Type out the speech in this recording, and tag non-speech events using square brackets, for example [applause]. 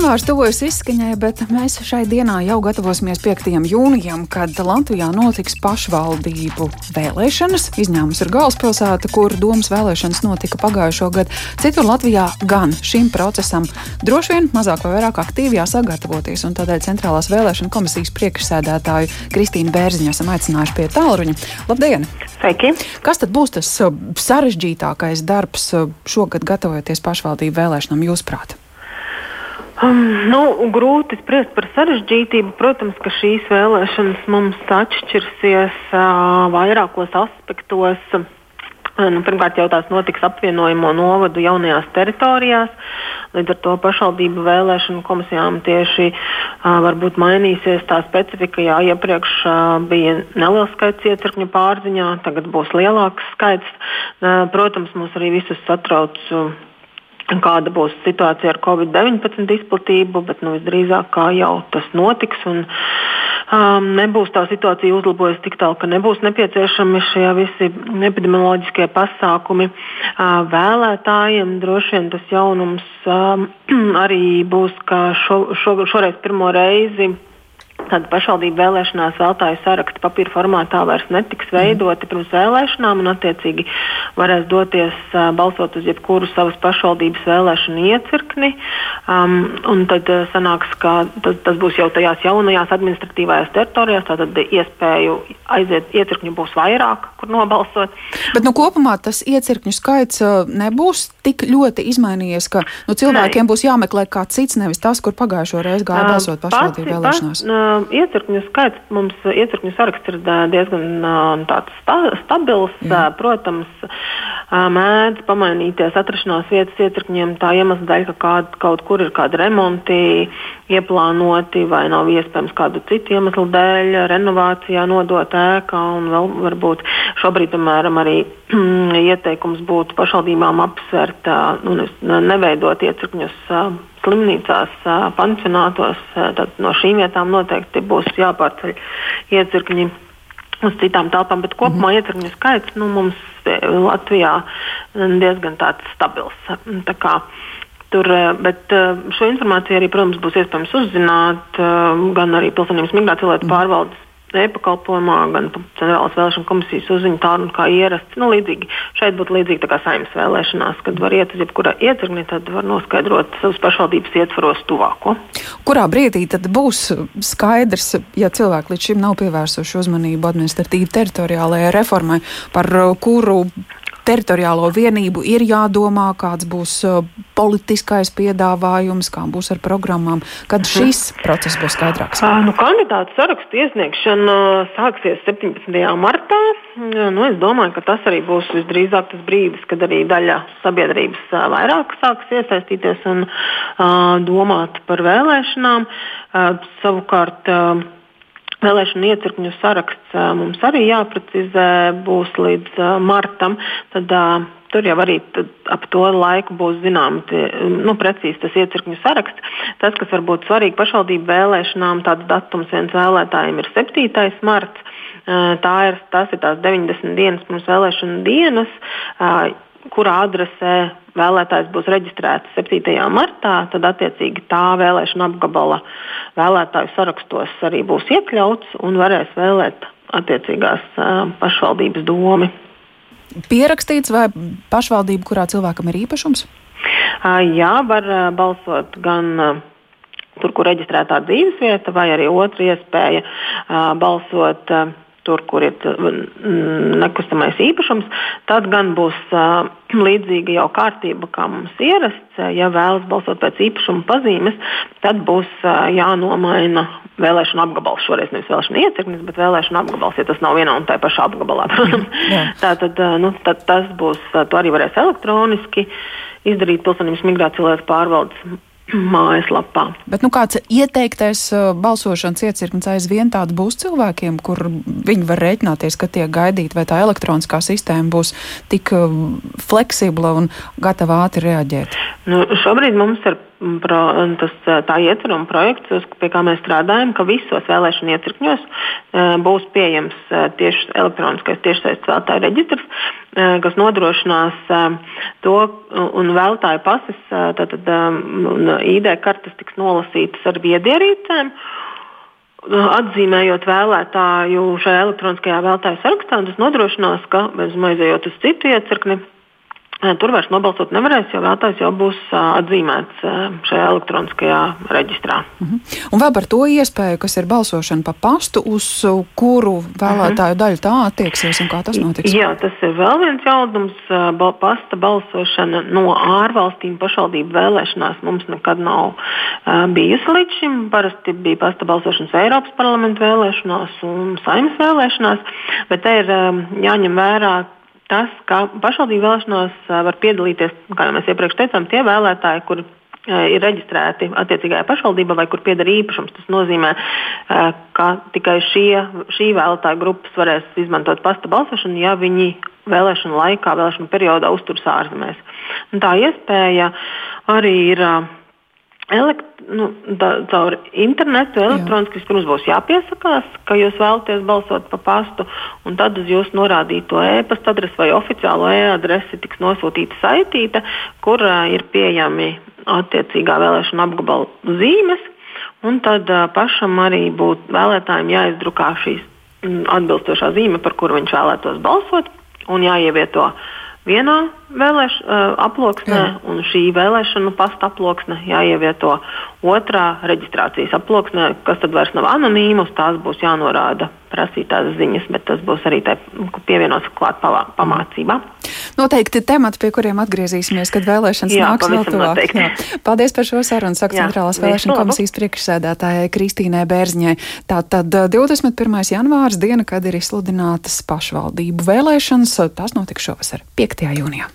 Janvārs tuvojas izskaņai, bet mēs šai dienā jau gatavosimies 5. jūnijam, kad Latvijā notiks pašvaldību vēlēšanas. Izņēmums ir galvaspilsēta, kur domas vēlēšanas notika pagājušo gadu. Citur Latvijā gan šim procesam droši vien mazāk vai vairāk aktīvi jāsagatavoties, un tādēļ Centrālās vēlēšana komisijas priekšsēdētāju Kristīnu Bērziņu esam aicinājuši pie tālruņa. Labdien! Sveiki! Kas tad būs tas uh, sarežģītākais darbs uh, šogad gatavojoties pašvaldību vēlēšanām, jūsuprāt? Um, nu, grūti spriest par sarežģītību. Protams, ka šīs vēlēšanas mums atšķirsies uh, vairākos aspektos. Nu, pirmkārt, jau tās notiks apvienojamo novadu jaunajās teritorijās. Līdz ar to pašvaldību vēlēšanu komisijām tieši uh, varbūt mainīsies tā specifika. Jā, iepriekš uh, bija neliels skaits iecirkņu pārziņā, tagad būs lielāks skaits. Uh, protams, mūs arī visus satrauc. Uh, kāda būs situācija ar Covid-19 izplatību, bet nu, visdrīzāk kā jau tas notiks. Un, um, nebūs tā situācija uzlabojusies tik tālu, ka nebūs nepieciešami šie visi epidemioloģiskie pasākumi. Uh, vēlētājiem droši vien tas jaunums um, [clears throat] arī būs, ka šo, šo, šoreiz pirmo reizi Tāda pašvaldību vēlēšanās vēlētāju saraksta papīra formātā vairs netiks mhm. veidoti pirms vēlēšanām, un attiecīgi varēs doties balsot uz jebkuru savas pašvaldības vēlēšanu iecirkni. Um, tad sanāks, ka tas, tas būs jau tajās jaunajās administratīvajās teritorijās, tātad iespēju aiziet iecirkņu būs vairāk, kur nobalsot. Bet nu, kopumā tas iecirkņu skaits nebūs tik ļoti izmainījies, ka nu, cilvēkiem ne. būs jāmeklē kāds cits, nevis tas, kur pagājušo reizi gāja balsot pašvaldību vēlēšanās. Pats, iecirkņu skaits mums, iecirkņu saraksts ir diezgan tāds sta, stabils. Jā. Protams, mēdz pamainīties atrašanās vietas iecirkņiem tā iemesla dēļ, ka kād, kaut kur ir kādi remonti ieplānoti vai nav iespējams kādu citu iemeslu dēļ renovācijā nodot ēkā. Vēl varbūt šobrīd, piemēram, arī [clears throat] ieteikums būtu pašvaldībām apsvērt, nu, neveidot iecirkņus slimnīcās, pansionātos. Tad no šīm vietām noteikti būs jāpārceļ iecirkņi uz citām telpām, bet kopumā mm -hmm. iecirkņu skaits nu, mums Latvijā diezgan stabils. Tā kā, Tur, bet šo informāciju arī, protams, būs iespējams uzzināt gan arī Pilsonības migrācijas lietu mhm. pārvaldes e-pakalpojumā, gan Centrālās vēlēšana komisijas uzziņu tādu kā ierasts. Nu, līdzīgi, šeit būtu līdzīgi kā saimnes vēlēšanās, kad var iet uz jebkura iecirkni, tad var noskaidrot savas pašvaldības ietvaros tuvāko. Kurā brīdī tad būs skaidrs, ja cilvēki līdz šim nav pievērsuši uzmanību administratīvi teritoriālajai reformai, par kuru teritoriālo vienību ir jādomā, kāds būs uh, politiskais piedāvājums, kā būs ar programmām, kad mhm. šis process būs skaidrāks? Nu, kandidātu sarakstu iesniegšana sāksies 17. martā. Nu, es domāju, ka tas arī būs visdrīzāk tas brīdis, kad arī daļa sabiedrības vairāk sāks iesaistīties un uh, domāt par vēlēšanām. Uh, savukārt, Vēlēšana iecirkņu saraksts mums arī jāprecizē, būs līdz martam. Tad, Tur jau arī ap to laiku būs zināms, nu, precīzi tas iecirkņu saraksts. Tas, kas varbūt svarīgi pašvaldību vēlēšanām, tāds datums viens vēlētājiem ir 7. marts. Tā ir, tas ir tās 90 dienas pirms vēlēšana dienas kurā adresē vēlētājs būs reģistrēts 7. martā, tad attiecīgi tā vēlēšana apgabala vēlētāju sarakstos arī būs iekļauts un varēs vēlēt attiecīgās pašvaldības domi. Pierakstīts vai pašvaldība, kurā cilvēkam ir īpašums? Jā, var balsot gan tur, kur reģistrētā dzīvesvieta, vai arī otra iespēja balsot tur, kur ir mm, nekustamais īpašums, tad gan būs uh, [clears throat] līdzīga jau kārtība, kā mums ierasts. Ja vēlas balsot pēc īpašuma pazīmes, tad būs uh, jānomaina vēlēšana apgabals. Šoreiz nevis vēlēšana iecirknis, bet vēlēšana apgabals, ja tas nav vienā un tajā pašā apgabalā. [laughs] Tātad uh, nu, tas būs, to arī varēs elektroniski izdarīt pilsonības migrācijas pārvaldes mājaslapā. Bet nu, kāds ieteiktais uh, balsošanas iecirknis aizvien tāds būs cilvēkiem, kur viņi var rēķināties, ka tiek gaidīti, vai tā elektroniskā sistēma būs tik uh, fleksibla un gatava ātri reaģēt? Nu, šobrīd mums ir pro, tas, tā ietver un projekts, pie kā mēs strādājam, ka visos vēlēšanu iecirkņos būs pieejams tieši elektroniskais tiešsaistes vēlētāju reģistrs, kas nodrošinās to, un vēlētāju pases, tātad ID kartes tiks nolasītas ar viedierīcēm atzīmējot vēlētāju šajā elektroniskajā vēlētāju sarakstā, tas nodrošinās, ka bez maizējot uz citu iecirkni, Tur vairs nobalsot nevarēs, jo vēlētājs jau būs atzīmēts šajā elektroniskajā reģistrā. Uh mhm. -huh. Un vēl par to iespēju, kas ir balsošana pa pastu, uz kuru vēlētāju uh -huh. daļu tā attieksies un kā tas notiks? Jā, tas ir vēl viens jautājums. Pasta balsošana no ārvalstīm pašvaldību vēlēšanās mums nekad nav bijusi līdz šim. Parasti bija pasta balsošanas Eiropas parlamentu vēlēšanās un saimnes vēlēšanās, bet te ir jāņem vērā tas, ka pašvaldību vēlēšanās var piedalīties, kā jau mēs iepriekš teicām, tie vēlētāji, kur ir reģistrēti attiecīgajā pašvaldībā vai kur pieder īpašums. Tas nozīmē, ka tikai šie, šī vēlētāja grupas varēs izmantot pasta balsošanu, ja viņi vēlēšanu laikā, vēlēšanu periodā uzturas ārzemēs. Un tā iespēja arī ir elekt, nu, da, caur internetu, elektroniski, pirms būs jāpiesakās, ka jūs vēlaties balsot pa pastu, un tad uz jūsu norādīto e-pasta adresi vai oficiālo e-adresi tiks nosūtīta saitīte, kur uh, ir pieejami attiecīgā vēlēšana apgabala zīmes, un tad uh, pašam arī būtu vēlētājiem jāizdrukā šīs m, atbilstošā zīme, par kuru viņš vēlētos balsot, un jāievieto vienā vēlēš, uh, aploksnē, Jā. un šī vēlēšana pasta aploksne jāievieto otrā reģistrācijas aploksnē, kas tad vairs nav anonīmas, tās būs jānorāda prasītās ziņas, bet tas būs arī pievienots klāt pamācībā. Noteikti temati, pie kuriem atgriezīsimies, kad vēlēšanas Jā, nāks vēl tuvāk. Paldies par šo sarunu, saka Centrālās vēlēšana komisijas priekšsēdētājai Kristīnai Bērziņai. Tātad 21. janvārs diena, kad ir izsludinātas pašvaldību vēlēšanas, tas notiks šovasar 5. jūnijā.